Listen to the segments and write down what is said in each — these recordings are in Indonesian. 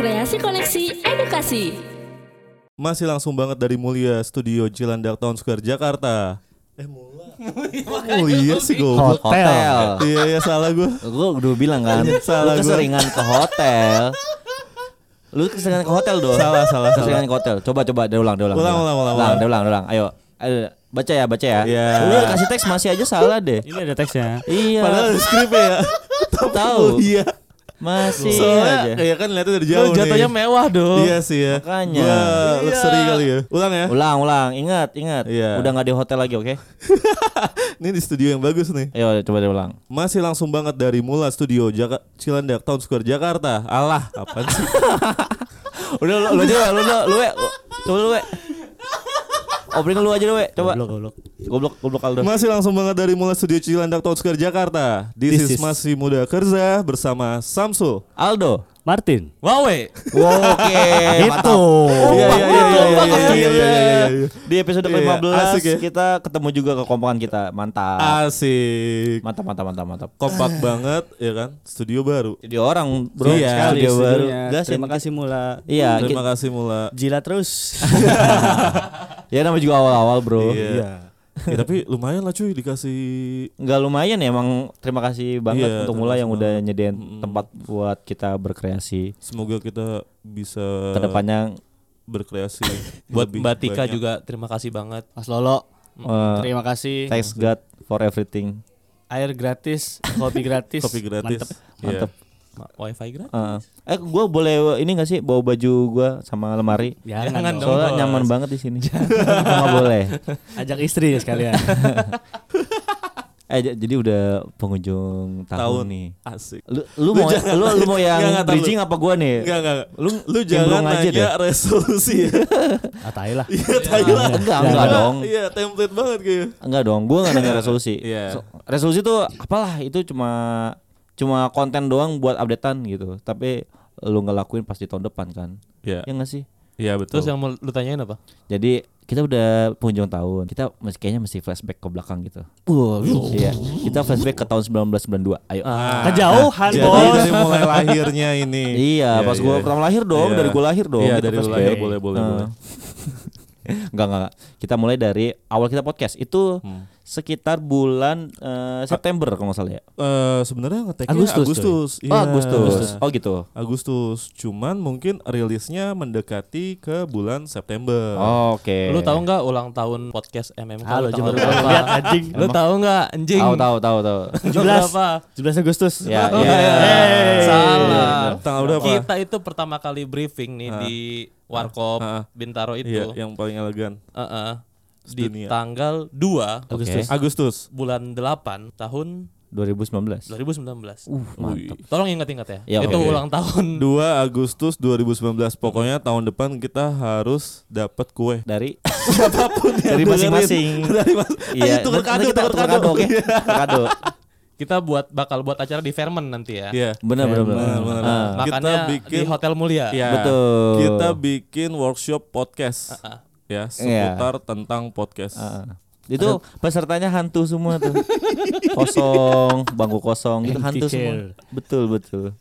Kreasi Koneksi Edukasi. Masih langsung banget dari Mulia Studio Cilandak Town Square Jakarta. Eh Mulia. Mulia sih goblok. Hotel. Iya iya salah gue. Gue udah bilang kan, Salah lu gua. keseringan ke hotel. Lu keseringan ke hotel dong. Salah, salah, Keseringan ke hotel. Coba coba dia ulang, dia ulang. Ulang, ulang, ulang, ulang. ulang. dia ulang, ulang. Ayo. Ayo, baca ya, baca ya. Iya. Lu kasih teks masih aja salah deh. Ini ada teksnya. Iya. Padahal ada skripnya ya. tahu. Iya. Masih Soalnya aja. kayak kan lihatnya dari jauh Lu jatuhnya nih. mewah dong. Iya sih ya. Makanya. Gua luxury kali ya. Ulang ya. Ulang, ulang. Ingat, ingat. Iya. Udah nggak di hotel lagi, oke? Ini di studio yang bagus nih. Ayo, coba dia ulang. Masih langsung banget dari Mula Studio Jaka Cilandak Town Square Jakarta. Alah, apaan sih? Udah lu, lu aja, lu, lu, lu, we. Coba lu, we. Opening lu aja deh, we. coba. Goblok, goblok. Goblok, goblok Aldo. Masih langsung banget dari mulai studio Cilandak Town Square Jakarta. This, This is, is masih muda kerja bersama Samsu, Aldo, Martin. Wawe. Wow, Oke. Okay. Itu. Oh, iya, iya, iya, iya iya iya iya Di episode ke-15 ya. kita ketemu juga ke kompakan kita. Mantap. Asik. Mantap mantap mantap mantap. Kompak ah. banget ya kan? Studio baru. Jadi orang, Bro. Iya, sekali, studio baru. Gas, terima kasih Mula. Iya, terima kasih Mula. Jilat terus. ya namanya juga awal-awal, Bro. Iya. Ya, tapi lumayan lah cuy dikasih Nggak lumayan ya emang terima kasih banget Iya, untuk terima Mula kasih yang udah nyediain Mm-mm. tempat buat kita berkreasi. semoga kita bisa Ke depannya berkreasi Buat Mbak Tika banyak. juga terima kasih banget. Mas Lolo. eh, Terima kasih. thanks God for everything. Air gratis, kopi gratis. kopi gratis. Mantep. Iya. Mantep. Wifi gratis. Eh, eh gue boleh ini gak sih bawa baju gua sama lemari? Jangan, Jangan dong. Soalnya nyaman banget di sini. Nggak boleh. Ajak istri ya sekalian. Eh jadi udah penghujung tahun, Tahun. nih. Asik. Lu lu mau jangan- lu, lu mau yang Nggak, nggak, bridging apa gua nih? Enggak enggak. Lu lu jangan aja nanya deh. resolusi ya. ah, tai lah. Iya, tai lah. Enggak, enggak dong. Iya, template banget kayaknya. Enggak dong, gua enggak nanya resolusi. Iya. So- resolusi tuh apalah itu cuma cuma konten doang buat updatean gitu. Tapi lu ngelakuin pas di tahun depan kan. Iya. Ya enggak sih? Iya, betul. Terus yang mau lu tanyain apa? Jadi kita udah penghujung tahun. Kita mesti kayaknya mesti flashback ke belakang gitu. Wah, Iya. Kita flashback ke tahun 1992. Ayo. Ah, Kejauhan, Jadi Bos. dari mulai lahirnya ini. Iya, pas gua pertama lahir dong, Iya. dari gua lahir dong. Iya, kita dari lahir boleh boleh Nah. boleh. Enggak, enggak, enggak. Kita mulai dari awal kita podcast. Itu Hmm. Sekitar bulan eh, September kalau nggak salah ya. Eh sebenarnya ngeteknya Agustus, Agustus. Oh, Iya. Agustus. Oh gitu. Agustus. Cuman mungkin rilisnya mendekati ke bulan September. Oh, Oke. Lu tahu nggak ulang tahun podcast MMK Halo, tanggal berapa? lihat anjing. Lu tahu nggak anjing? Tahu tahu tahu tahu. 17 Berapa? 17 Agustus. Ya, Oh, ya. iya. Salah. Tanggal berapa? Kita itu pertama kali briefing nih di Warkop Ah. Bintaro itu. Iya, yang paling elegan. Heeh. di Sedunia. tanggal 2 Oke. Agustus. bulan 8 tahun 2019. 2019. Uh, mantap. Tolong ingat-ingat ya. Ya, itu oke. ulang tahun 2 Agustus 2019. Pokoknya tahun depan kita harus dapat kue. Dari Siapa pun dari masing-masing. Dari mas Iya, Ayo nanti kado, kita tukar kado. kado, oke? Tukar kado. kita buat bakal buat acara di Fairmont nanti ya. Iya. Benar benar benar. Benar, benar. Ah, Makanya Kita bikin- di Hotel Mulia. Iya. Betul. Kita bikin workshop podcast. Ah, Ya, seputar tentang podcast. ah. Itu pesertanya hantu semua tuh. kosong, bangku kosong, itu hantu semua. Betul betul.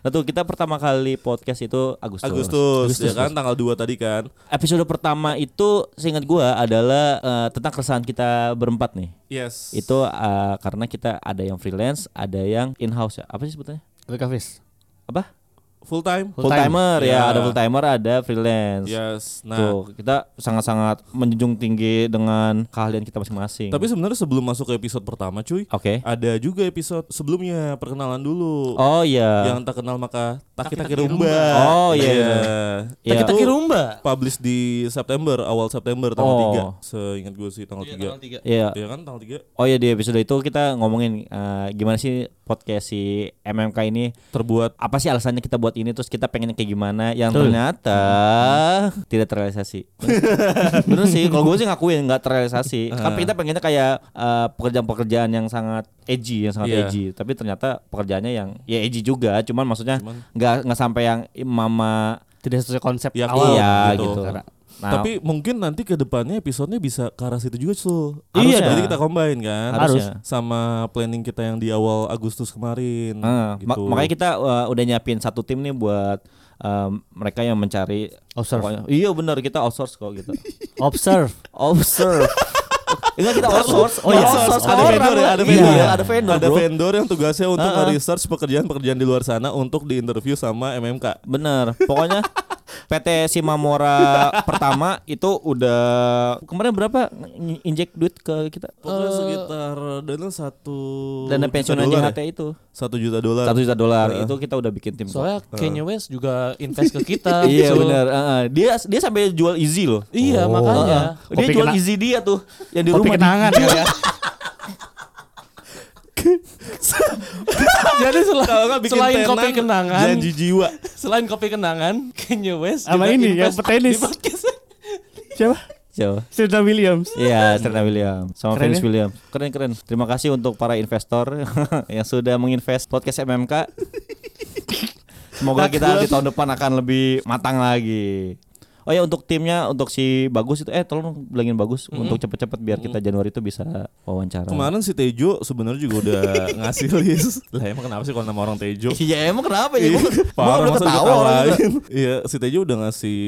Nah tuh kita pertama kali podcast itu Agustus. Agustus, ya kan tanggal 2 tadi kan. Episode pertama itu seingat gua adalah eh, tentang keresahan kita berempat nih. Yes. Itu eh, karena kita ada yang freelance, ada yang in house ya. Apa sih sebetulnya? Rekafis. Apa? Full time. Full Full time. timer ya, Ya. ada full timer, ada freelance. Yes. Nah, Tuh, kita sangat-sangat menjunjung tinggi dengan keahlian kita masing-masing. tapi sebenarnya sebelum masuk ke episode pertama, cuy, Oke. ada juga episode sebelumnya perkenalan dulu. Oh iya. Yang tak kenal maka taki taki rumba. Oh, iya, iya. Iya. Iya. Itu Taki rumba. publish di September, awal September tanggal Oh. 3. Seingat gue sih tanggal 3. tiga. Iya. Iya kan tanggal 3 Oh ya di episode itu kita ngomongin eh, gimana sih podcast si MMK ini terbuat apa sih alasannya kita buat ini terus kita pengennya kayak gimana yang Betul. ternyata tidak terrealisasi. Bener sih kalau gue sih ngakuin nggak terrealisasi. Kan kita pengennya kayak eh, pekerjaan-pekerjaan yang sangat edgy yang sangat Iya. edgy tapi ternyata pekerjaannya yang ya edgy juga cuman maksudnya Cuman- nggak nggak sampai yang mama Tidak sesuai konsep Ya, awal. iya gitu. gitu. Karena Nah, Tapi mungkin nanti ke depannya episodenya bisa ke arah situ juga Sul. Iya. Jadi kita combine kan. Harusnya. Sama planning kita yang di awal Agustus kemarin. Ma- gitu. makanya kita uh, udah nyiapin satu tim nih buat um, mereka yang mencari Observe. pokoknya- Iya benar kita outsource kok gitu. Observe. Observe. Enggak kita outsource. Oh, iya. outsource ada vendor ya, ada Iya, vendor ya. ada vendor. Ada vendor yang tugasnya untuk nge-research pekerjaan-pekerjaan di luar sana untuk diinterview sama MMK. Bener. Pokoknya PT Simamora pertama itu udah kemarin berapa injek duit ke kita? Pokoknya sekitar dana satu Dana juta pensiunan JHT ya? itu Satu juta dolar. satu juta dolar itu kita udah bikin tim. kok. Soalnya Kanye West juga invest ke kita. Iya Sul. benar. Heeh. Dia dia sampai jual Easy loh. Iya, Oh. makanya. Heeh. Dia Kopi jual kena- Easy dia tuh yang di Kopi rumah. kenangan ya. Jadi sel- selain tenan, kopi kenangan, janji jiwa. selain kopi kenangan, Kanye West Sama juga ini, yang petenis. Siapa? Siapa? Serena Williams. Iya, Serena Williams sama Keren Venus ya? Williams. Keren keren. Terima kasih untuk para investor yang sudah menginvest podcast MMK. Semoga kita di tahun depan akan lebih matang lagi. Oh ya untuk timnya untuk si Bagus itu eh tolong bilangin Bagus untuk cepet-cepet biar kita Januari itu bisa wawancara. Kemarin si Tejo sebenarnya juga udah ngasih list. Lah emang kenapa sih kalau nama orang Tejo? Iya emang kenapa ya? Gua Parah masa ketawa. Iya, si Tejo udah ngasih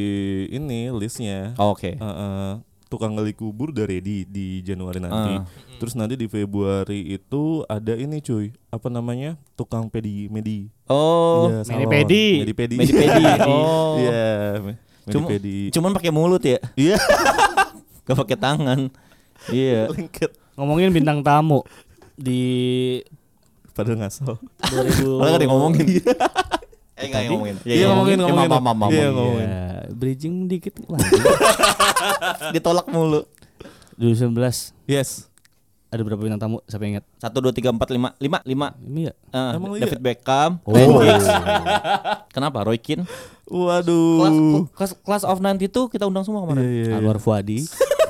ini listnya. Oh, Oke. Heeh. tukang gali kubur udah ready di Januari nanti. Ah. Terus nanti di Februari itu ada ini cuy, apa namanya? Tukang pedi medi. Oh, Iya, salon. Medipedi. Medipedi. Medipedi. Oh. Iya, me- Cuma, medipedi. cuman pakai mulut ya, Iya, gak pakai tangan. Iya. lengket. Ngomongin bintang tamu di Padahal ngasal. 2000 Malah gak ada yang ngomongin. eh enggak ngomongin. Iya, ngomongin, Ya, ngomongin. maaf, maaf, Iya, maaf. ngomongin. Ya, bridging dikit lah. Ditolak mulu. 2019 Yes. Ada berapa bintang tamu? Siapa yang ingat? Satu dua tiga empat lima lima lima. Ini ya? Eh, Emang iya? David Beckham. Oh. Kenapa? Roy Keane. Waduh. Kelas, kelas, class of 90 itu kita undang semua kemarin. Iya, iya. Anwar Fuadi.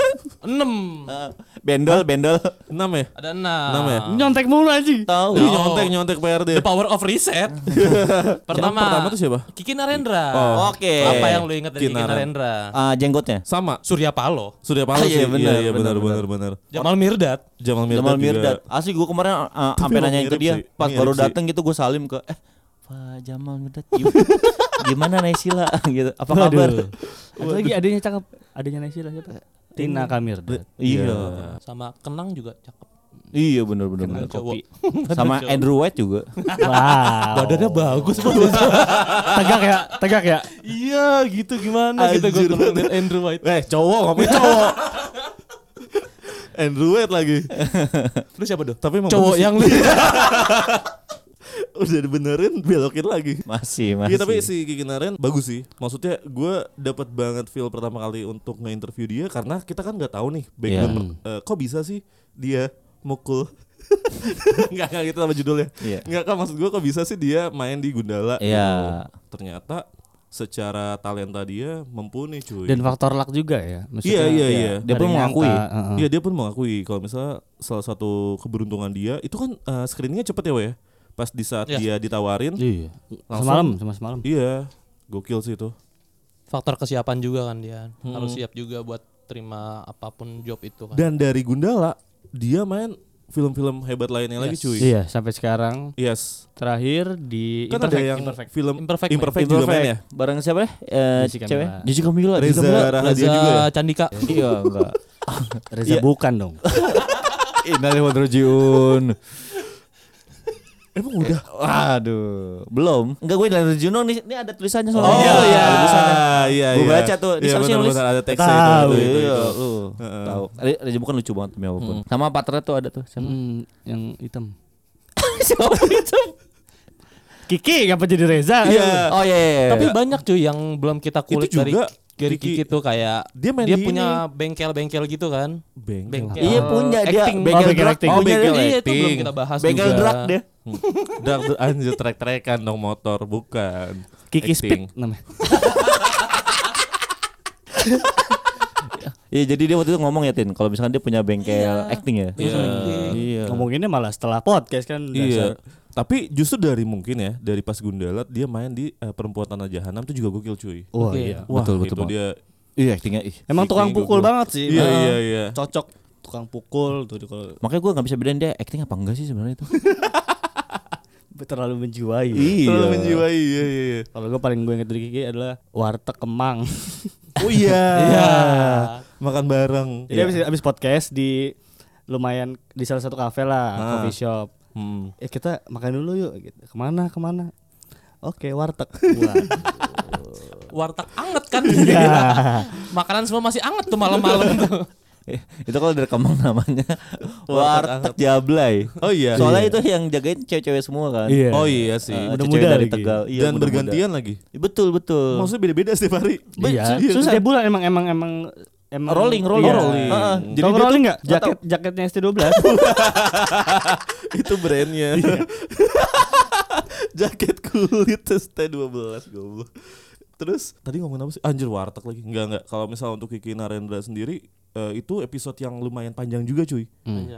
Enam. Eh, bendel, bendel. Enam ya? Ada enam. Enam ya? Nyontek mulu anjing. Tahu. Nyontek nyontek PRD. The power of reset. pertama, pertama tuh siapa? Kiki Narendra. Oh. Oke. Apa yang lu ingat dari Kiki Kiki Naren. Narendra? Ah, jenggotnya. Sama. Surya Paloh. Surya Paloh Ah, iya, sih. benar, iya, iya, benar, benar, benar. Jamal Mirdad. Jamal Mirdad. Jamal. Mirdad. Asli gue kemarin uh, sampai ke mirip dia sih, pas mirip baru dateng gitu gue salim ke eh Pak Jamal Mirdad gim- gimana Naisila gitu. Apa kabar? Lagi adanya cakep. Adanya Naisila siapa? Tina Kamir. Iya. Sama Kenang juga cakep. Iya benar benar benar. cowok. Sama Andrew White juga. Wow. Badannya bagus banget. tegak ya, tegak ya. iya gitu gimana gitu gue ngeliat Andrew White. Eh, cowok ngomongin cowok. Andrew White lagi. Lu siapa tuh? Tapi Cowok yang lu udah dibenerin belokin lagi. Masih masih. Iya tapi si Kiki Naren bagus sih. Maksudnya gue dapat banget feel pertama kali untuk nge-interview dia karena kita kan nggak tahu nih background per- eh, kok bisa sih dia mukul. Enggak enggak gitu sama judulnya. Iya. Enggak kan maksud gue kok bisa sih dia main di Gundala. Iya. gitu. Ternyata secara talenta dia mumpuni cuy. Dan faktor luck juga ya. Iya, iya, iya. Dia pun Ada yang mengakui. nyangka, heeh. Iya dia pun mengakui kalau misalnya salah satu keberuntungan dia itu kan eh, screeningnya cepet ya ya. Pas di saat Iya. dia ditawarin, Iya. Langsung. Semalam, sama semalam. iya gokil sih itu. faktor kesiapan juga kan dia. Hmm. Harus siap juga buat terima apa pun job itu kan. Dan dari Gundala dia main film-film hebat lainnya lagi Yes. cuy. Iya, sampai sekarang Yes. terakhir di Kan ada Imperfect, yang Imperfect. film Imperfect, Imperfect, man. juga main ya. Bareng siapa ya? Eh, Jessica cewek? Mila. Jessica Mila. Reza Reza juga ya. Candika. Iya enggak. Reza Iya. bukan dong. Innalillahi rojiun. Emang udah. Waduh, belum. Enggak gue dari Juno nih, ini ada tulisannya soalnya. Oh, iya. Tulisannya. iya, Gue iya. baca tuh, di Iya, nulis? ada teksnya Tahu. itu. itu, itu, Iya, itu. lu tahu. Re- Reza bukan lucu banget demi apa pun. Sama partnernya tuh ada tuh siapa? Hmm, yang hitam. Siapa itu? Kiki ngapa jadi Reza? Iya. Oh iya. iya, iya. Tapi banyak cuy yang belum kita kulik Itu juga dari dari Kiki- Kiki tuh kayak Dia main dia di punya bengkel-bengkel gitu kan. Bengkel. Bengkel. Iya punya dia Acting. bengkel Oh, bengkel drug. acting. Oh, bengkel dia, iya, itu acting. belum kita bahas Bengkel juga. drug dia. Drag anjir trek-trekan dong motor bukan. Kiki Acting. Speed namanya. Iya jadi dia waktu itu ngomong ya Tin, kalau misalkan dia punya bengkel acting ya. Iya. Iya. Ngomonginnya malah setelah podcast kan. Iya. dasar. Tapi justru dari mungkin ya, dari pas Gundala dia main di eh, Perempuan Tanah Jahanam itu juga gokil cuy. Wah Oke. iya. Wah, Betul, betul itu dia Iya, actingnya ih. Emang tukang pukul gokil. banget sih. Iya, Nah, iya, iya. Cocok tukang pukul tuh kalau Makanya gue nggak bisa bedain dia acting apa enggak sih sebenarnya itu. terlalu menjiwai. Terlalu menjiwai. Iya, iya, iya. Kalau gue paling gue inget dari Kiki adalah warteg Kemang. Oh iya. Iya. Makan bareng. Jadi abis, abis podcast di lumayan di salah satu kafe lah, Ah. coffee shop. Hmm. Eh kita makan dulu yuk. Gitu. Ke mana ke mana? Oke warteg. Warteg anget kan. Iya. Makanan semua masih anget tuh malam-malam tuh. itu kalau dari Kemang namanya Warteg Jablay. Oh iya. Soalnya Iya. itu yang jagain cewek-cewek semua kan. Iya. Oh iya sih. Eh, Muda-muda cewek-cewek dari lagi. Tegal. Iya, Dan muda-muda. bergantian lagi. Betul betul. Maksudnya beda-beda setiap hari. Iya. Iya. Susah setiap bulan emang emang emang emang Rolling, rolling. Iya. rolling. Heeh. Jadi Jadi rolling nggak? nggak Jaket jaketnya ST12. itu brandnya. Iya. Jaket kulit ST12 goblok. Terus tadi ngomongin apa sih? Anjir warteg lagi. Enggak enggak. Kalau misal untuk Kiki Narendra sendiri eh, itu episode yang lumayan panjang juga cuy.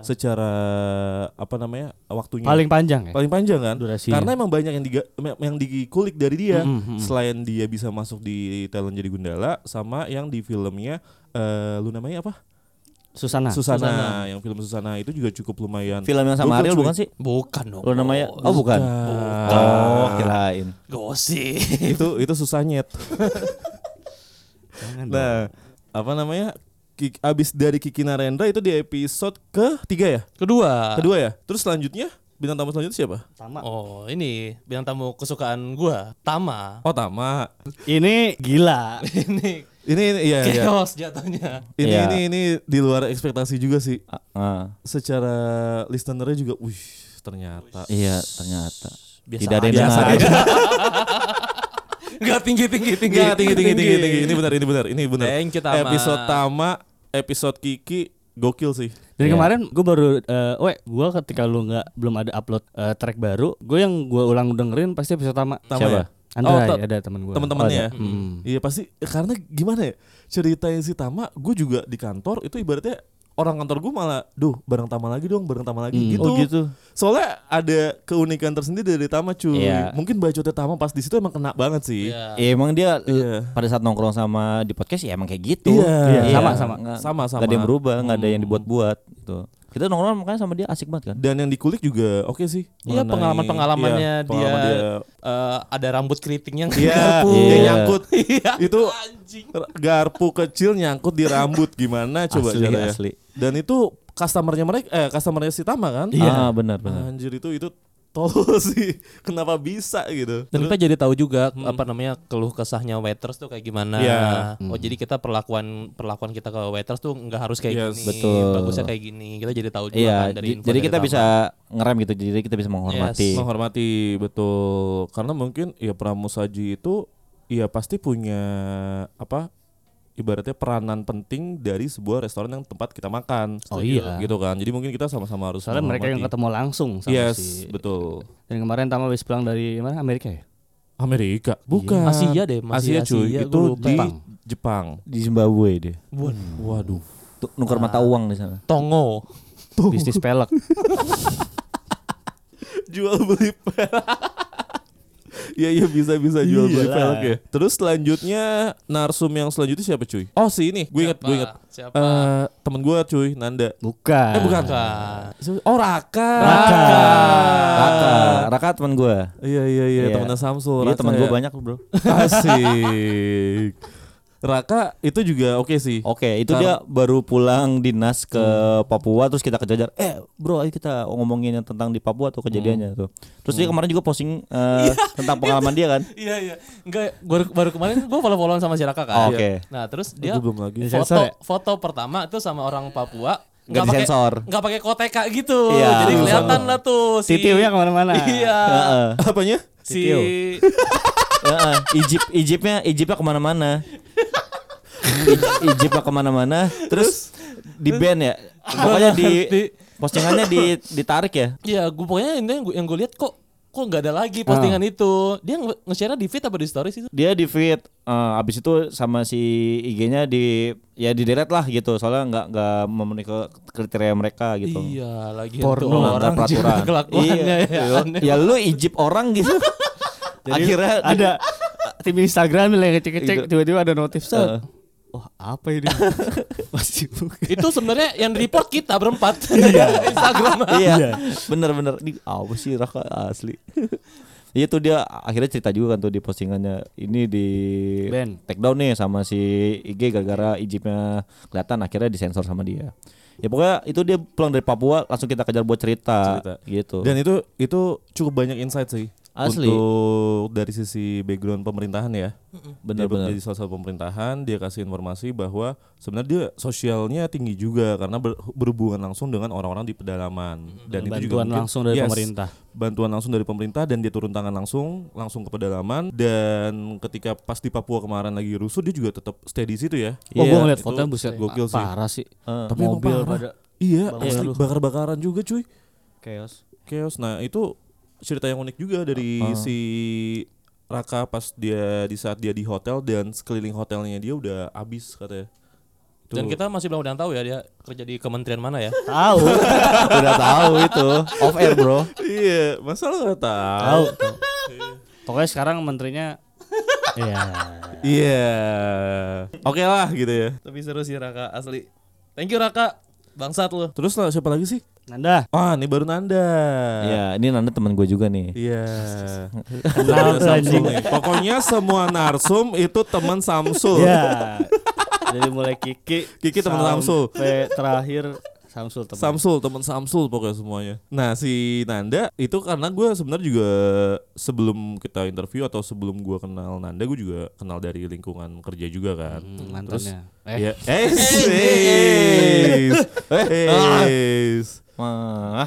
Secara apa namanya? waktunya. Paling panjang ya. paling panjang kan Durasinya. karena emang banyak yang diga, yang dikulik dari dia Mm, mm, mm. selain dia bisa masuk di talent jadi Gundala sama yang di filmnya eh lu namanya apa Susana. Susana. Susana. yang film Susana itu juga cukup lumayan Film yang sama Ariel bukan sih? Bukan dong. Lo namanya? Oh bukan. Oh kirain. Gosip. itu itu susahnyet Jangan dong. nah apa namanya Kik- abis dari Kiki Narendra itu di episode ke tiga ya Kedua. kedua ya terus selanjutnya bintang tamu selanjutnya siapa Sama. Oh ini bintang tamu kesukaan gua Tama. oh Tama Ini gila. ini ini, ini iya iya chaos jatuhnya. ini Iya. ini ini di luar ekspektasi juga sih ah. secara listenernya juga, wih ternyata. Iya ternyata. Biasa Tidak ada yang Biasa aja. Enggak tinggi tinggi tinggi. Enggak tinggi tinggi tinggi tinggi. Ini benar ini benar ini benar. Thank you, Tama. Episode Tama, episode Kiki gokil sih. Dan Iya. kemarin gue baru, eh, weh, gue ketika lu nggak belum ada upload eh, track baru, gue yang gue ulang dengerin pasti episode pertama. Tama Siapa? ya? Andra Oh, ta- ada teman gue. Teman-temannya ya. Hmm. Iya pasti karena gimana ya? Ceritanya si Tama, gue juga di kantor itu ibaratnya orang kantor gue malah, duh bareng Tama lagi dong, bareng Tama lagi Hmm. gitu. Oh gitu. Soalnya ada keunikan tersendiri dari Tama cuy. Iya. Mungkin bacotnya Tama pas di situ emang kena banget sih. Iya. Ya, emang dia Iya. pada saat nongkrong sama di podcast ya emang kayak gitu. Iya. Iya, sama, sama. Nggak- Sama, nggak ada yang sama. berubah, nggak ada yang Hmm. dibuat-buat gitu. Kita nongkrong makanya sama dia asik banget kan. Dan yang dikulik juga oke sih. Iya Mengenai- pengalaman-pengalamannya iya, dia, pengalaman eh, ada rambut keriting yang Iya, garpu. dia Iya. nyangkut. Iya. itu Anjing. garpu kecil nyangkut di rambut gimana coba Asli, caranya? asli. Dan itu customernya mereka eh customernya si Tama kan? Iya, benar benar. Anjir itu itu tolol sih. Kenapa bisa gitu? Dan kita jadi tahu juga apa namanya keluh kesahnya waiters tuh kayak gimana. Iya. Oh jadi kita perlakuan perlakuan kita ke waiters tuh nggak harus kayak Yes. gini. Betul. Bagusnya kayak gini. Kita jadi tahu juga Iya, kan dari info jadi dari kita bisa ngerem gitu. Jadi kita bisa menghormati. Yes. menghormati betul karena mungkin ya pramusaji itu ya pasti punya apa ibaratnya peranan penting dari sebuah restoran yang tempat kita makan Oh iya. gitu kan jadi mungkin kita sama-sama harus Soalnya mereka yang ketemu langsung sama yes si. betul Dan kemarin Tama habis pulang dari mana? Amerika ya? Amerika bukan Asia deh, masih Asia cuy Asia, itu gua lupa. di Jepang. Jepang Di Zimbabwe dia. waduh Tuh, nuker mata uang di sana. Tongo. Bisnis pelek. jual beli pelek Iya iya bisa bisa jual beli Iyalah. pelek ya. Terus selanjutnya narsum yang selanjutnya siapa cuy? Oh si ini, gue inget gue inget. Siapa? Eh temen gue cuy, Nanda. Bukan. Eh bukan. Bukan. Oh Raka. Raka. Raka, Raka teman gue. Iya iya iya Iya. temennya Samsul. Iya teman gue ya. banyak bro. Asik. Raka itu juga oke sih. Oke, itu Kar- dia baru pulang dinas ke Papua terus kita kejajar. Eh, bro, ayo kita ngomongin yang tentang di Papua tuh kejadiannya tuh. Terus dia kemarin juga posting eh, tentang pengalaman dia kan. Iya iya. Enggak baru baru kemarin gue follow followan sama si Raka kan. Oh, oke. Nah terus dia gue belum lagi. Foto ya? foto pertama itu sama orang Papua Nggak pakai- disensor. nggak pakai koteka gitu Iya. jadi kelihatan lah tuh si Titiunya ke mana-mana. iya Heeh. Apanya? si. Egypt Egyptnya Egyptnya ke mana-mana. I- Egyptnya ke mana-mana. Terus di band ya. Pokoknya di Di- postingannya di ditarik ya. Iya, gue pokoknya ini yang gue yang gue lihat kok kok nggak ada lagi postingan itu. Dia nge- nge-share di feed apa di stories itu? Dia di feed eh, abis itu sama si IG-nya di ya di delete lah gitu. Soalnya nggak nggak memenuhi ke kriteria mereka gitu. Iya, lagi Porno. orang peraturan. iya. ya. aneh. ya lu Egypt orang gitu. Jadi Akhirnya ada tim Instagram yang ngecek-ngecek tiba-tiba ada notif set. Wah apa ini? Masih Itu sebenarnya yang report kita berempat. Instagram. iya bener-bener di apa sih Raka asli Iya tuh dia akhirnya cerita juga kan tuh di postingannya ini di Ben. take down nih sama si IG gara-gara ijibnya kelihatan akhirnya disensor sama dia. Ya pokoknya itu dia pulang dari Papua langsung kita kejar buat cerita, Cerita. gitu. Dan itu itu cukup banyak insight sih. Asli. Untuk dari sisi background pemerintahan ya. Bener-bener. Dia Jadi salah satu pemerintahan dia kasih informasi bahwa sebenarnya dia sosialnya tinggi juga karena ber- berhubungan langsung dengan orang-orang di pedalaman dan itu juga bantuan mungkin- langsung dari Yes, pemerintah. bantuan langsung dari pemerintah dan dia turun tangan langsung langsung ke pedalaman dan ketika pas di Papua kemarin lagi rusuh dia juga tetap stay di situ ya. Oh, Iya, gua ngeliat itu fotonya buset gokil sih. parah sih. Eh, Tapi mobil parah. pada Iya, asli bakar-bakaran juga cuy. chaos. Chaos. Nah, itu cerita yang unik juga dari si Raka pas dia di saat dia di hotel dan sekeliling hotelnya dia udah habis katanya. Itu- Dan kita masih belum ada yang tahu ya dia kerja di kementerian mana ya. Tahu. udah tahu itu off air bro. Iya, masa lo gak tahu? Tahu. Pokoknya sekarang menterinya Iya. Iya. Oke lah gitu ya. Tapi seru sih Raka asli. Thank you Raka. Bangsat lu. Terus lah siapa lagi sih? Nanda. Wah, ini baru Nanda. Iya, ini Nanda teman gue juga nih. Iya. Kenal tuh, Samsul anjing. nih. Pokoknya semua narsum itu teman Samsul. Ya. Dari mulai Kiki, Kiki teman Samsul. sampai terakhir Samsul teman. Samsul, teman Samsul pokoknya semuanya. Nah si Nanda itu karena gue sebenarnya juga sebelum kita interview atau sebelum gue kenal Nanda gue juga kenal dari lingkungan kerja juga kan. Hmm, Terus. Eh, ya, eh, eh, eh, Wah,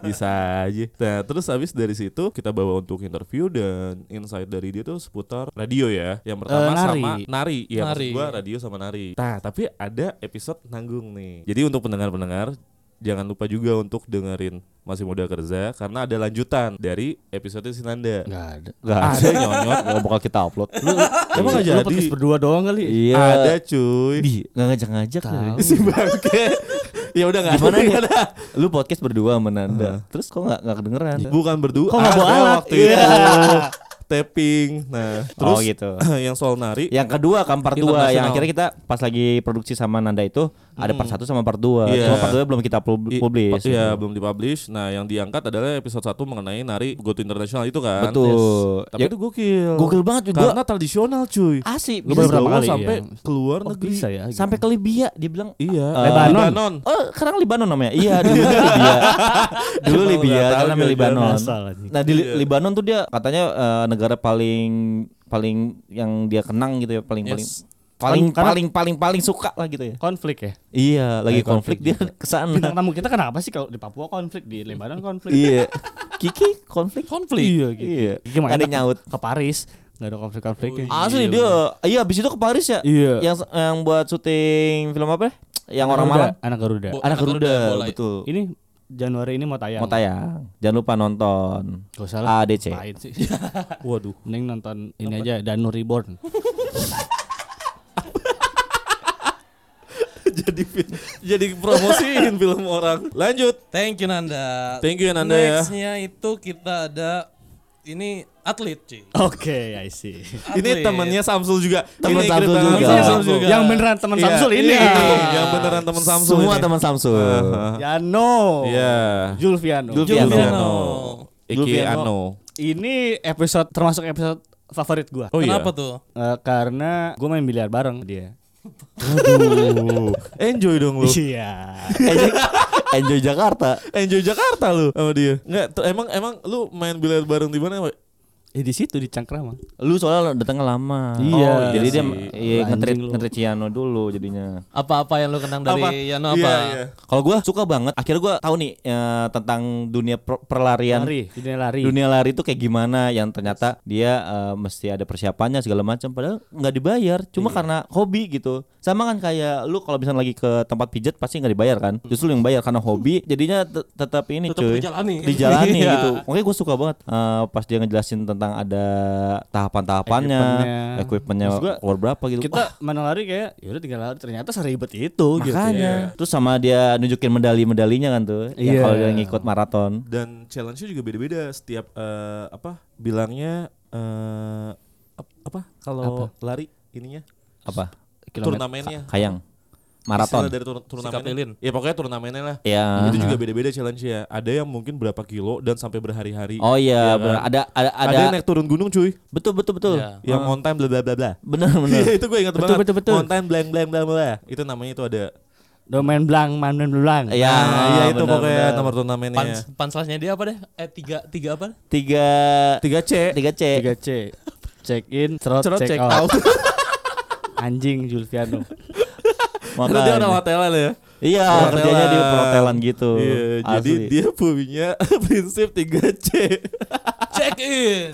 bisa aja. Nah terus habis dari situ kita bawa untuk interview dan insight dari dia tuh seputar radio ya. Yang pertama Eh, nari. sama nari. Maksud Nari. gua radio sama nari. Nah tapi ada episode nanggung nih. Jadi untuk pendengar-pendengar jangan lupa juga untuk dengerin masih muda kerja karena ada lanjutan dari episode si Nanda. Enggak ada. Gak Ada nyonyot. Gak bakal kita upload. Emang gak Lu jadi? podcast berdua doang kali. Iya. Ada cuy. Di, gak ngajak-ngajak lu. Si bangke. ya udah nggak Gimana nih? ada. Lu podcast berdua sama Nanda. Terus kok gak, gak kedengeran? Bukan berdua. Kok nggak bawa ada alat? waktu Iya. itu. Tapping. Nah, terus oh gitu. yang soal nari Yang kedua kan part 2 yang akhirnya kita pas lagi produksi sama Nanda itu ada part 1 sama part 2. Iya. Cuma part 2 belum kita publish. Iya, belum dipublish. Nah, yang diangkat adalah episode 1 mengenai nari Go to International itu kan. Betul. Tapi Ya, itu gokil. Gokil banget juga. Karena tradisional cuy. Asik. Pertama Dibawa kali, sampai iya. keluar Oh, negeri. bisa ya. gitu. sampai ke Libya dia bilang Iya, Eh, Lebanon. Lebanon. Oh, sekarang Libanon namanya. Iya, dulu Libya. dulu Libya, karena Libanon. Nah, di Li- Iya. Libanon tuh dia katanya eh, negara paling paling yang dia kenang gitu ya, paling paling Yes. paling Karena- paling paling paling suka lah gitu ya. konflik ya. Iya, lagi Lagi konflik, konflik dia ke sana. Bintang tamu kita kenapa sih kalau di Papua konflik, di Lebanon konflik? iya. Kiki konflik. Konflik. Iya gitu. Iya. Gimana Ada nyaut. ke Paris nggak ada konflik-konfliknya. Asli dia, iya abis itu ke Paris ya. Iya. Yang yang buat syuting film apa? Yang orang Garuda, malam. Anak Garuda. Bo- Anak Anak Garuda, Garuda, betul. Ini Januari ini mau tayang. Mau tayang. Jangan lupa nonton. Gak usah lah. ADC. Sih? Waduh. Mending nonton ini aja Danu Reborn. jadi jadi promosiin film orang. Lanjut. Thank you Nanda. Thank you, Nanda, ya. Nextnya itu kita ada ini atlet cuy. Oke, I see. Ini temennya Samsul juga. Temen Ini Samsul juga. Samsul juga. Yang beneran teman Iya, Samsul ini. iya, yang beneran teman Samsul Semua teman Samsul. Aha. Yano. Iya. Julviano. Julviano. Julviano. Iki Julviano. Ano. Ini episode termasuk episode favorit gua. Oh Kenapa iya. tuh? Eh, karena gua main biliar bareng dia. Aduh. Enjoy dong lu. Iya. enjoy, enjoy Jakarta. Enjoy Jakarta lu sama dia. Enggak, emang emang lu main biliar bareng di mana, Pak? Eh di situ di Cangkrama. Lu soalnya datangnya lama. Iya. jadi Iya dia sih. iya, ngetrit ngetrit Ciano dulu jadinya. Apa-apa yang lu kenang dari Apa? Yano Iya, apa? iya. Kalau gua suka banget. Akhirnya gua tahu nih eh, tentang dunia per- perlarian. Lari, dunia lari. Dunia lari itu kayak gimana yang ternyata dia eh, mesti ada persiapannya segala macam padahal nggak dibayar cuma karena hobi gitu sama kan kayak lu kalau misalnya lagi ke tempat pijat pasti nggak dibayar kan justru lu yang bayar karena hobi jadinya te- tetap ini Tetap cuy dijalani. dijalani Iya. gitu makanya gue suka banget eh, pas dia ngejelasin tentang ada tahapan-tahapannya Equipmentnya. equipmentnya gua, keluar berapa gitu Kita mana lari kayak yaudah tinggal lari ternyata seribet itu gitu. makanya terus sama dia nunjukin medali-medalinya kan tuh yang Iya. kalau dia ngikut maraton Dan challenge-nya juga beda-beda setiap eh, apa? Bilangnya eh ap- apa? Kalau lari ininya apa kilometer. turnamennya. Kayang. Maraton. Dari tur-. Sikapilin. Ya pokoknya turnamennya lah. Ya. Itu juga beda-beda challenge ya. Ada yang mungkin berapa kilo dan sampai berhari-hari. Oh iya, Iya kan? benar. Ada ada ada. Ada, yang naik turun gunung cuy. Betul betul betul. Iya. Yang on time bla bla bla bla. Benar benar. Iya itu gue ingat Betul, banget. betul, betul. On time blank blank blank bla. Itu namanya itu ada. Domain blank, main blank. Iya, Nah, iya itu benar, pokoknya benar. nomor turnamennya. Pans panselnya dia apa deh? Eh tiga tiga apa? Tiga 3C. tiga C. 3C. Check in, cerot, Cerot check, check out. out. Anjing Julviano. Karena dia orang Makanya. hotelan ya. Iya, Perhotelan. kerjanya di perhotelan gitu. Iya, jadi Asli. dia punya prinsip 3C. Check in.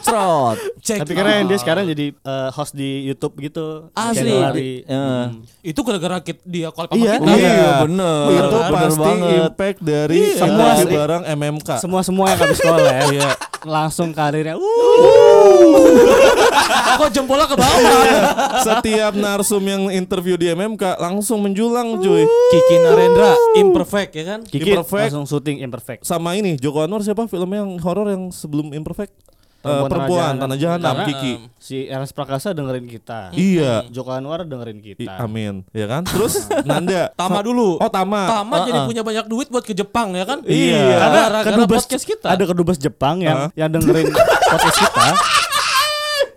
Trot. Check Tapi keren dia sekarang jadi eh, host di YouTube gitu. Asli. Januari. Iya. Itu gara-gara dia collab sama Iya, kita. Iya, bener. Itu Bener pasti banget. impact dari Iya. semua Semua- barang MMK. Semua semua yang habis sekolah ya. Iya. Langsung karirnya. Uh. Kok jempolnya ke bawah? Setiap narsum yang interview di MMK langsung menjulang cuy. Kiki Narendra imperfect ya kan? Kiki Imperfect. langsung syuting imperfect. Sama ini Joko Anwar siapa filmnya yang horor yang sebelum Imperfect? Eh, Perempuan perempuan Tanah Jahanam Karena, Kiki. Si Eras Prakasa dengerin kita. Iya. Joko Anwar dengerin I- kita. amin, ya kan? Terus Nanda. Tama dulu. Oh, Tama. Tama jadi Uh-uh. punya banyak duit buat ke Jepang ya kan? Iya. Karena Ada gara-gara kedubes podcast kita. Ada kedubes Jepang yang Hah? yang dengerin podcast kita.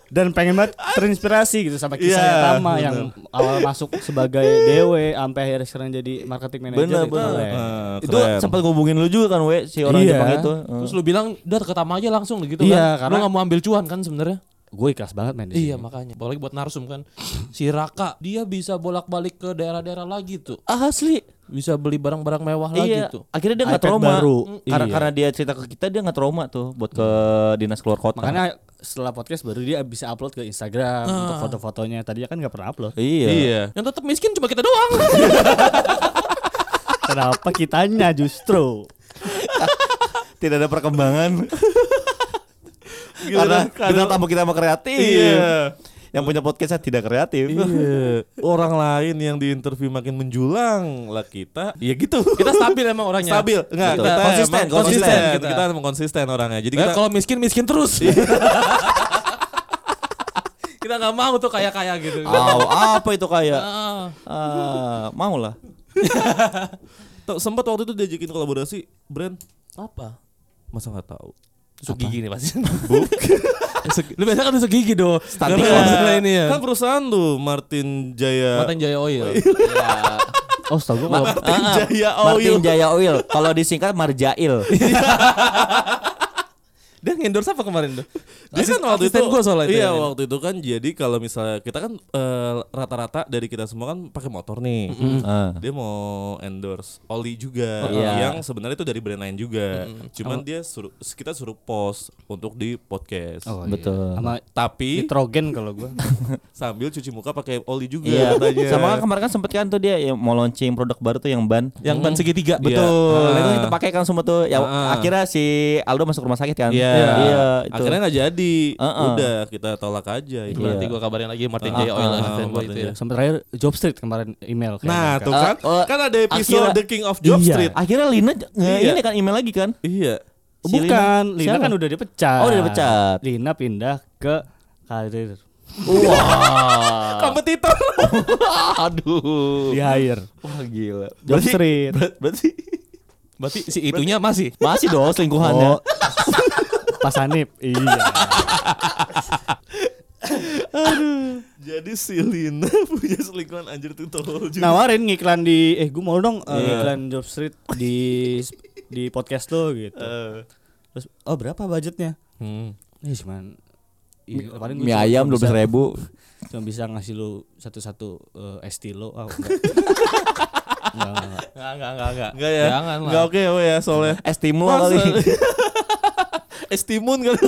Dan pengen banget terinspirasi gitu sama kisahnya Iya, Tama bener. yang awal masuk sebagai DW sampai akhirnya sekarang jadi marketing manager Bener itu bener. keren. Eh, Itu sempat ngubungin lu juga kan, we si orang Iya. Jepang itu. Terus lu bilang udah ke Tama aja langsung gitu Iya, kan? karena- Lu gak mau ambil cuan kan sebenarnya? Gue ikhlas banget main di Iya sini. makanya. Apalagi buat narsum kan. Si Raka dia bisa bolak-balik ke daerah-daerah lagi tuh. asli. Bisa beli barang-barang mewah lagi Iya, tuh. akhirnya dia nggak trauma. baru. Mm, Karena Iya. karena dia cerita ke kita dia nggak trauma tuh buat ke dinas keluar kota. Makanya setelah podcast baru dia bisa upload ke Instagram untuk foto-fotonya. Tadinya kan nggak pernah upload. iya. Iya. Yang tetap miskin cuma kita doang. Kenapa kitanya justru? Tidak ada perkembangan. karena kita tamu kita sama kreatif. Iya. Yang punya podcastnya tidak kreatif. Iya. Orang lain yang diinterview makin menjulang lah kita. Ya gitu. kita stabil emang orangnya. stabil. Enggak, Betul. kita Konsisten, emang konsisten konsisten. kita. Kita emang konsisten orangnya. Jadi Eh, kita kalau miskin miskin terus. kita nggak mau tuh kayak kaya gitu. Aw, apa itu kayak? Ah. Ah, mau lah. Tuh, sempat waktu itu diajakin kolaborasi brand apa? masa nggak tahu. Tusuk gigi nih pasti. Lu biasa kan tusuk gigi do. Stunting Karena lah. masalah ini ya. Kan perusahaan tuh Martin Jaya. Martin Jaya Oil. Oh, setahu gue Martin. Jaya Martin Oil. Jaya Oil. Kalau disingkat Marjail. Dia ngendorse apa kemarin tuh? Dia kan waktu itu gue soalnya itu Iya, ya. waktu itu kan jadi kalau misalnya kita kan eh, rata-rata dari kita semua kan pakai motor nih. Ah. Dia mau endorse Oli juga Iya. yang sebenarnya itu dari brand lain juga. Cuman dia suruh kita suruh post untuk di podcast. Oh, Betul. Iya. Sama Tapi nitrogen kalau gue. sambil cuci muka pakai oli juga Iya. katanya. Sama kan kemarin kan sempet kan tuh dia yang mau launching produk baru tuh yang ban. Yang ban segitiga. Betul. Iya. Nah, itu kita pakai kan semua tuh. Ya Ah. akhirnya si Aldo masuk rumah sakit kan. Iya. Iya, itu. Akhirnya nggak jadi. Uh-uh. Udah kita tolak aja itu. Iya. Nanti gue kabarin lagi Martin Jaya Oil itu ya. Sampai terakhir Job Street kemarin email. kayak Nah, tuh kan. Ah, oh, kan ada episode akhirnya- The King of Job Iya. Street. Akhirnya Lina Iya. ini kan email lagi kan? Iya. Si Bukan, Lina. Lina, kan udah dipecat. Oh, udah dipecat. Lina pindah ke karir Wah. Kompetitor. Aduh. di hire. Wah gila. Job Street. ber- berarti Berarti si itunya masih. masih dong selingkuhannya. Oh. Pas Hanif. Iya. Jadi si Lina punya selingkuhan anjir tuh tolol juga. Nawarin ngiklan di eh gue mau dong Iya. ngiklan Job Street di di podcast lo gitu. Eh, Terus oh berapa budgetnya? hmm. Eh cuman iya, paling Mie cuma- ayam dua belas ribu. Cuma bisa ngasih lu satu-satu eh, estilo. Oh, enggak. enggak, enggak, enggak. Enggak, enggak, enggak, enggak. Enggak ya? Enggak oke oh ya soalnya. Estimu Masa? kali. Estimun kali.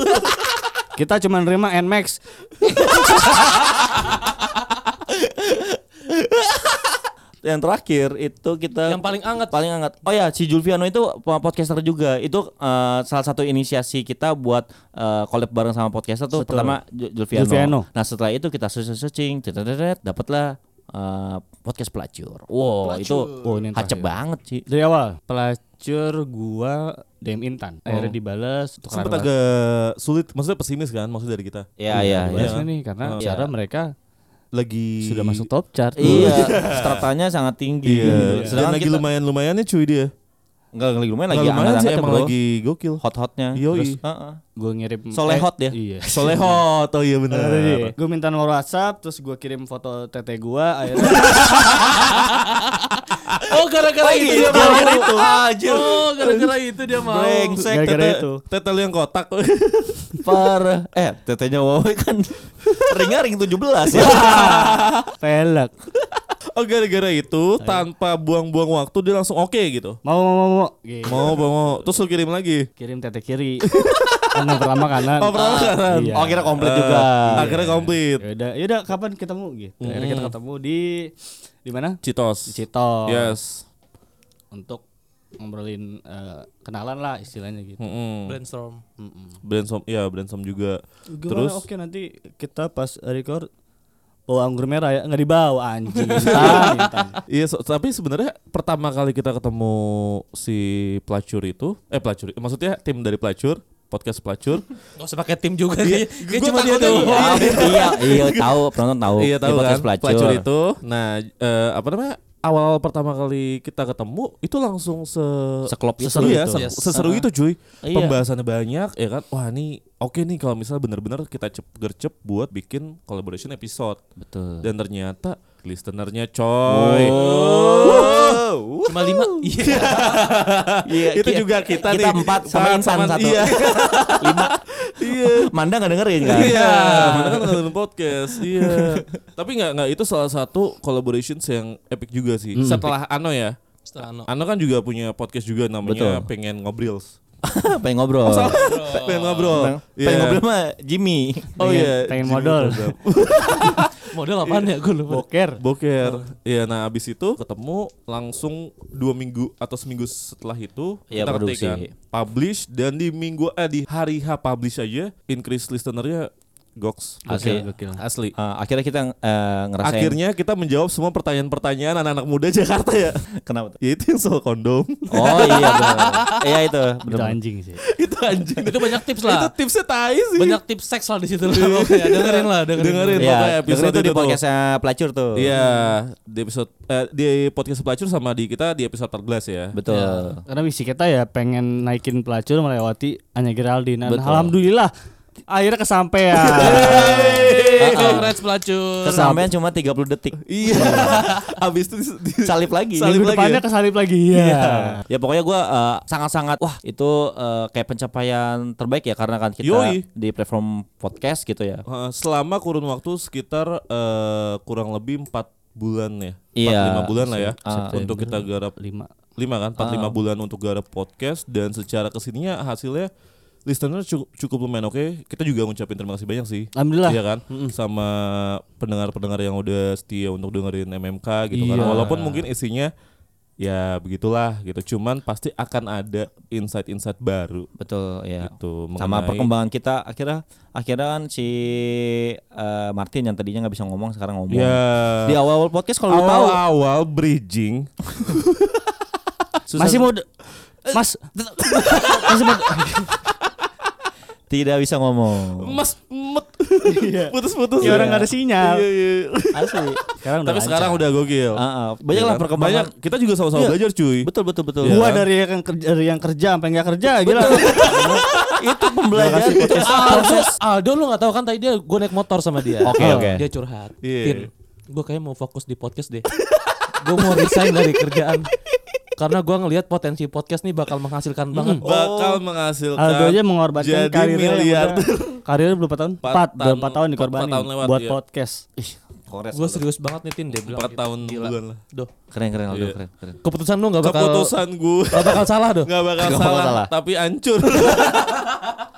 Kita cuma nerima Nmax. Yang terakhir itu kita Yang paling anget. paling hangat. Oh ya, si Julviano itu podcaster juga. Itu eh, salah satu inisiasi kita buat eh, collab bareng sama podcaster tuh Betul. pertama Ju- Julviano. Julviano. Nah, setelah itu kita searching, searching, dapatlah eh, podcast pelacur. Wow, itu Oh, ini hacep terakhir. banget sih. Dari awal pelacur gua DM Intan. Akhirnya dibales Sempat agak sulit, maksudnya pesimis kan maksud dari kita. Iya, iya, Dibales iya. nih karena Oh. cara Iya. mereka lagi Sudah masuk top chart. Iya, stratanya sangat tinggi. Iya. Dan Sedangkan lagi kita lumayan-lumayannya cuy dia. Enggak lagi lumayan lagi lumayan sih emang bro. lagi gokil. hot-hotnya. Yoi. Terus, heeh. Gue ngirim Solehot dia. Iya. Solehot, oh iya benar. Gue minta nomor WhatsApp, terus gue kirim foto tete gue, akhirnya Oh gara-gara itu dia mau. Gara-gara itu. Anjir. Oh gara-gara itu dia mau. Brengsek gara-gara tete. itu. Tetel yang kotak. Parah. Eh, tetenya Wowe kan ringnya ring 17 ya. pelek. oh gara-gara itu tanpa buang-buang waktu dia langsung oke gitu. Mau mau mau mau. Gitu. Mau mau, mau. Terus lu kirim lagi. Kirim tete kiri. yang pertama kanan. Oh, pertama kanan. Iya. Oh, kira komplit Eh, juga. Akhirnya komplit. Yaudah, yaudah kapan ketemu gitu. Akhirnya kita ketemu di di mana? Citos. Di Cito. Yes. Untuk ngobrolin eh, kenalan lah istilahnya gitu. Mm-mm. Brainstorm. Brainstorm, iya brainstorm juga. Gimana? Terus oke nanti kita pas record bawa anggur merah ya nggak dibawa anjing. Iya, so- tapi sebenarnya pertama kali kita ketemu si pelacur itu, eh pelacur, maksudnya tim dari pelacur, podcast pelacur. Gak usah pakai tim juga Iya, kayak gua cuma dia takutnya- doang. iya, iya tahu, penonton tahu. iya Di tahu kan, pelacur. itu. Nah, eh, apa namanya? Awal pertama kali kita ketemu itu langsung se Seklop itu. seseru ya, Gitu. se- Yes. seseru itu cuy. Iya. Pembahasannya banyak ya kan. Wah, ini oke nih kalau misalnya benar-benar kita cep gercep buat bikin collaboration episode. Betul. Dan ternyata listenernya coy. Wow. Cuma lima. Iya. Iya, itu ki- juga kita, kita nih. empat sama Intan satu. Iya. Lima. iya. Manda nggak dengerin kan? Iya, mana kan nonton podcast. Iya. Tapi nggak nggak itu salah satu collaborations yang epic juga sih. Setelah Ano ya. Setelah Ano. Ano kan juga punya podcast juga namanya Betul. Pengen Ngobrils. pengen ngobrol. Pengen ngobrol. Pengen, Iya. pengen ngobrol sama Jimmy. Oh Pengen- iya, pengen Jimmy modal. Model apaan ya gue lupa. Boker. Boker. Iya, nah abis itu ketemu langsung dua minggu atau seminggu setelah itu Iya, kita produksi. ketikkan, publish dan di minggu eh di hari H publish aja increase listenernya goks. Asli. Gokil. Asli. Eh, akhirnya kita eh, ngerasain. Akhirnya kita menjawab semua pertanyaan-pertanyaan anak-anak muda Jakarta ya. Kenapa tuh? Ya itu yang soal kondom. Oh iya benar. Iya itu. Itu benar. anjing sih. itu anjing. Itu banyak tips itu lah. tipsnya tai sih. Banyak tips seks lah di situ lah. Pokoknya dengerin lah, dengerin. Dengerin. Iya, pokoknya episode dengerin itu di itu tuh. podcastnya pelacur tuh. Iya, di episode eh, di podcast pelacur sama di kita di episode 14 ya. Betul. Karena misi kita ya pengen naikin pelacur melewati Anya Geraldine. Dan Betul. alhamdulillah akhirnya kesampaian. Congrats pelacur. Kesampaian cuma 30 detik. Iya. Habis itu di- di- Salip lagi. Salip Minggu lagi depannya ya? kesalip lagi. Iya. Ya pokoknya gue sangat-sangat wah itu eh, kayak pencapaian terbaik ya karena kan kita Yoi. di platform podcast gitu ya. Eh, selama kurun waktu sekitar eh, kurang lebih 4 bulan ya. 4 Iya. 5 bulan lah ya Ah. untuk kita garap Lima. 5 kan 4 5 Ah. bulan untuk garap podcast dan secara ke sininya hasilnya listener cukup, cukup lumayan oke. Kita juga ngucapin terima kasih banyak sih. Alhamdulillah. Iya kan? Sama pendengar-pendengar yang udah setia untuk dengerin MMK gitu kan. Iya. Walaupun mungkin isinya ya begitulah gitu. Cuman pasti akan ada insight-insight baru Betul ya. gitu Sama mengenai- perkembangan kita akhirnya akhirnya kan si eh, Martin yang tadinya nggak bisa ngomong sekarang ngomong. Ya. Di awal-awal podcast kalau lu tahu awal-awal bridging Susah- Masih mau Mas Masih mau tidak bisa ngomong. Mas met putus-putus Ya orang nggak ada sinyal. Iya, iya. Asli. Sekarang udah Tapi sekarang udah gokil. Ah, ah. Banyak Iya lah kan? perkembangan. Banyak. Kita juga sama-sama Iya. belajar cuy. Betul betul betul. Iya. Gua kan? dari yang kerja dari yang kerja sampai nggak kerja gila. itu pembelajaran. Aldo, Aldo lu gak tahu kan tadi dia gue naik motor sama dia. Oke, oke. Dia curhat. Iya. Gue kayak mau fokus di podcast deh. gue mau resign dari kerjaan. Karena gue ngelihat potensi podcast nih bakal menghasilkan banget. Bakal menghasilkan Aldo aja mengorbankan jadi karirnya karirnya berapa tahun? Empat Empat, tahun- empat tahun empat- dikorbanin empat tahun lewat, buat iya. podcast. Kores. Gue serius banget nih Tin dia bilang. Empat gitu. tahun Gila. bulan lah. Duh. Keren keren Aldo Iya. keren keren. Keputusan lu gak bakal Keputusan gue Gak bakal salah doh. nggak bakal bakal salah, salah. tapi hancur.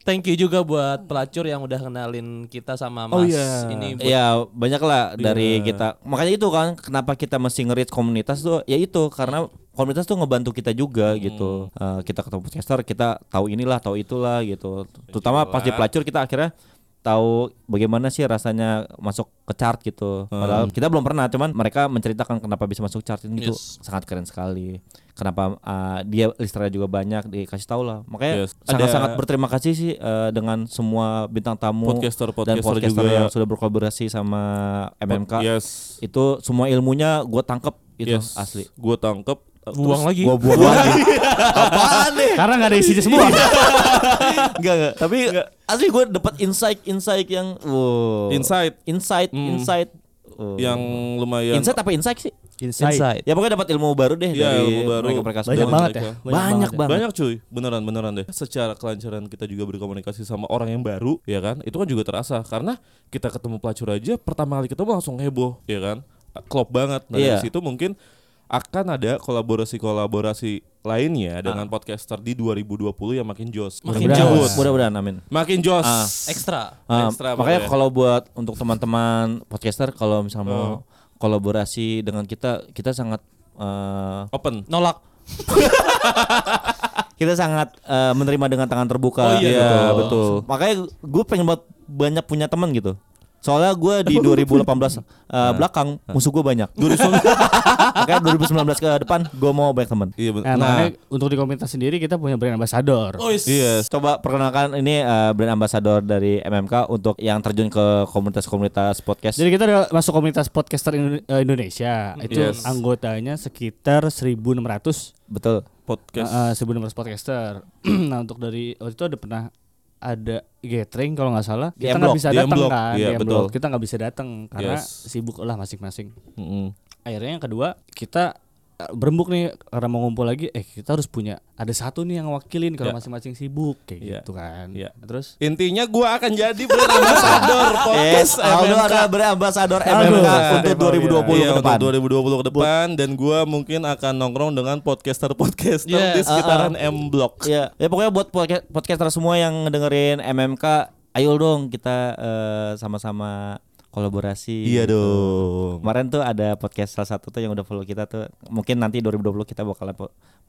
Thank you juga buat pelacur yang udah kenalin kita sama Mas Oh, iya. ini. buat- Iya banyak lah dari Iya. kita makanya itu kan kenapa kita mesti nge komunitas tuh ya itu karena komunitas tuh ngebantu kita juga gitu Eh, kita ketemu podcaster kita tahu inilah tahu itulah gitu terutama pas di pelacur kita akhirnya tahu bagaimana sih rasanya masuk ke chart gitu. Padahal kita belum pernah, cuman mereka menceritakan kenapa bisa masuk chart ini itu Yes. sangat keren sekali. Kenapa uh, dia listenernya juga banyak dikasih tahu lah. Makanya Yes. sangat-sangat Ada- berterima kasih sih uh, dengan semua bintang tamu Podcaster- dan podcaster podcaster juga. yang sudah berkolaborasi sama MMK. Yes. Itu semua ilmunya gue tangkep itu yes. asli. Gue tangkep. Buang lagi. Gua buang lagi. Apaan deh? Karena nggak ada isinya semua. Enggak enggak. Tapi asli gue dapat insight-insight yang wow. Insight Insight, Hmm. insight. Oh. yang lumayan. insight apa insight sih? Insight. Inside. Ya pokoknya dapat ilmu baru deh Iya, dari ilmu baru. mereka-mereka Banyak semua. banget ya. mereka. Banyak banget. Banyak cuy, beneran beneran deh. Secara kelancaran kita juga berkomunikasi sama orang yang baru, ya kan? Itu kan juga terasa karena kita ketemu pelacur aja pertama kali ketemu langsung heboh, ya kan? Klop banget. Nah, Iya. dari situ mungkin akan ada kolaborasi-kolaborasi lainnya Ah. dengan podcaster di 2020 yang makin jos. Makin Mudah-mudahan. jos. Mudah-mudahan amin. Makin jos. Ah. Ekstra. Ah, Ekstra makanya pokoknya. kalau buat untuk teman-teman podcaster kalau misalnya mau Oh. kolaborasi dengan kita, kita sangat eh, Open. Nolak. kita sangat eh, menerima dengan tangan terbuka. Oh iya, Iya, betul. betul. Makanya gue pengen banget banyak punya teman gitu. Soalnya gue di 2018 eh, belakang musuh gue banyak. Makanya 2019 ke depan gue mau banyak teman. Iya benar. Nah, Nah, untuk di komunitas sendiri kita punya brand ambassador. Oh, yes. iya. Coba perkenalkan ini eh, brand ambassador dari MMK untuk yang terjun ke komunitas-komunitas podcast. Jadi kita udah masuk komunitas podcaster Indo- eh, Indonesia. Itu Yes. anggotanya sekitar 1.600 Betul. Podcast. uh, uh, 1.600 podcaster. nah, untuk dari waktu itu ada pernah ada gathering kalau nggak salah kita nggak bisa datang kan M betul. Kita nggak bisa datang karena Yes. sibuk lah masing-masing Mm-mm. akhirnya yang kedua kita berembuk nih karena mau ngumpul lagi eh kita harus punya ada satu nih yang wakilin kalau Ya. masing-masing sibuk kayak Ya. gitu kan Ya. terus Intinya gua akan jadi brand ambassador podcast Yes, Aldo adalah brand ambassador Aldo. MMK untuk 2020 Iya, ke depan. Untuk 2020 ke depan dan gua mungkin akan nongkrong dengan podcaster-podcaster Yeah. di sekitaran M Block. Ya, ya pokoknya buat podca- podcaster semua yang ngedengerin MMK, ayo dong kita eh, sama-sama kolaborasi. Iya gitu. dong. Kemarin tuh ada podcast salah satu tuh yang udah follow kita tuh. Mungkin nanti 2020 kita bakalan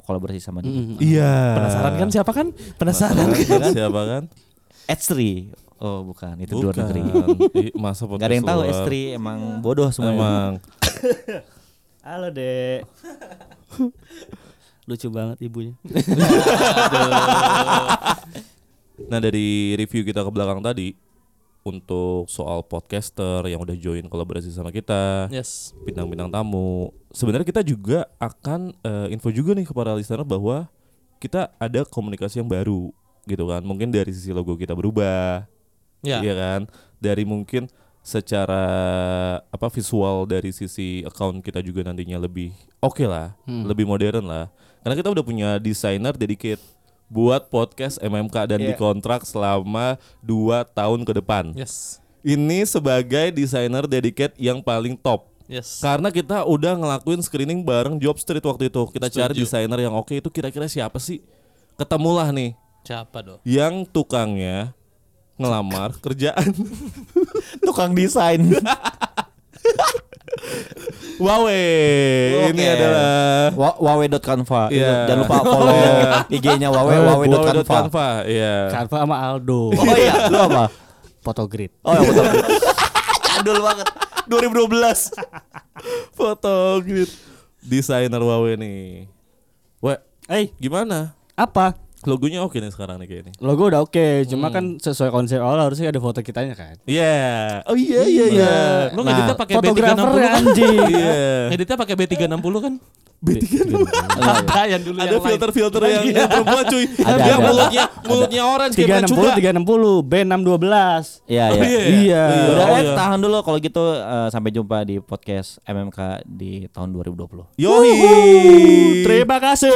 kolaborasi sama dia. Iya. Penasaran kan siapa kan? Penasaran. Penasaran siapa kan? S3. Oh, bukan, itu di luar Bukan. negeri. Masa podcast Gak ada yang tahu. S3 emang bodoh semuanya. Emang. halo dek lucu banget ibunya Nah dari review kita ke belakang tadi untuk soal podcaster yang udah join kolaborasi sama kita, Yes. bintang-bintang tamu. Sebenarnya kita juga akan eh, info juga nih kepada listener bahwa kita ada komunikasi yang baru gitu kan. Mungkin dari sisi logo kita berubah, Ya. iya kan? Dari mungkin secara apa visual dari sisi account kita juga nantinya lebih oke lah, lebih modern lah. Karena kita udah punya desainer dedicate buat podcast MMK dan Iya. dikontrak selama 2 tahun ke depan. Yes. Ini sebagai desainer dedicate yang paling top. Yes. Karena kita udah ngelakuin screening bareng Job Street waktu itu. Kita cari Setuju. desainer yang oke itu kira-kira siapa sih? Ketemulah nih Siapa dong? yang tukangnya ngelamar kerjaan. Tukang desain. Wawe. Ini adalah Wa- Wawe.canva. Iya. Jangan lupa follow IG-nya Wawe Wawe.canva. Wawe.canva. Iya. Canva sama Aldo Oh iya, lu apa? Photogrid Oh ya betul. Jadul banget. 2012. Foto grid. Desainer Wawe nih. Weh, eh gimana? apa Logonya oke nih sekarang nih kayaknya. logo udah oke cuma kan sesuai konsep awal harusnya ada foto kitanya kan Iya. Oh iya iya iya. Lu ngeditnya pakai fotografer B360 kan? anjing Iya. Ngeditnya pakai B360 kan? B360. Ada yang dulu Ada filter-filter yang, yang perempuan cuy. Ada, Dia ada. mulutnya mulutnya orange kayak tiga enam puluh juga. tiga enam puluh B enam dua belas Iya Oh, iya. iya. Iya. Udah Oh, eh, iya. tahan dulu kalau gitu eh, sampai jumpa di podcast MMK di tahun 2020. Yoi. terima kasih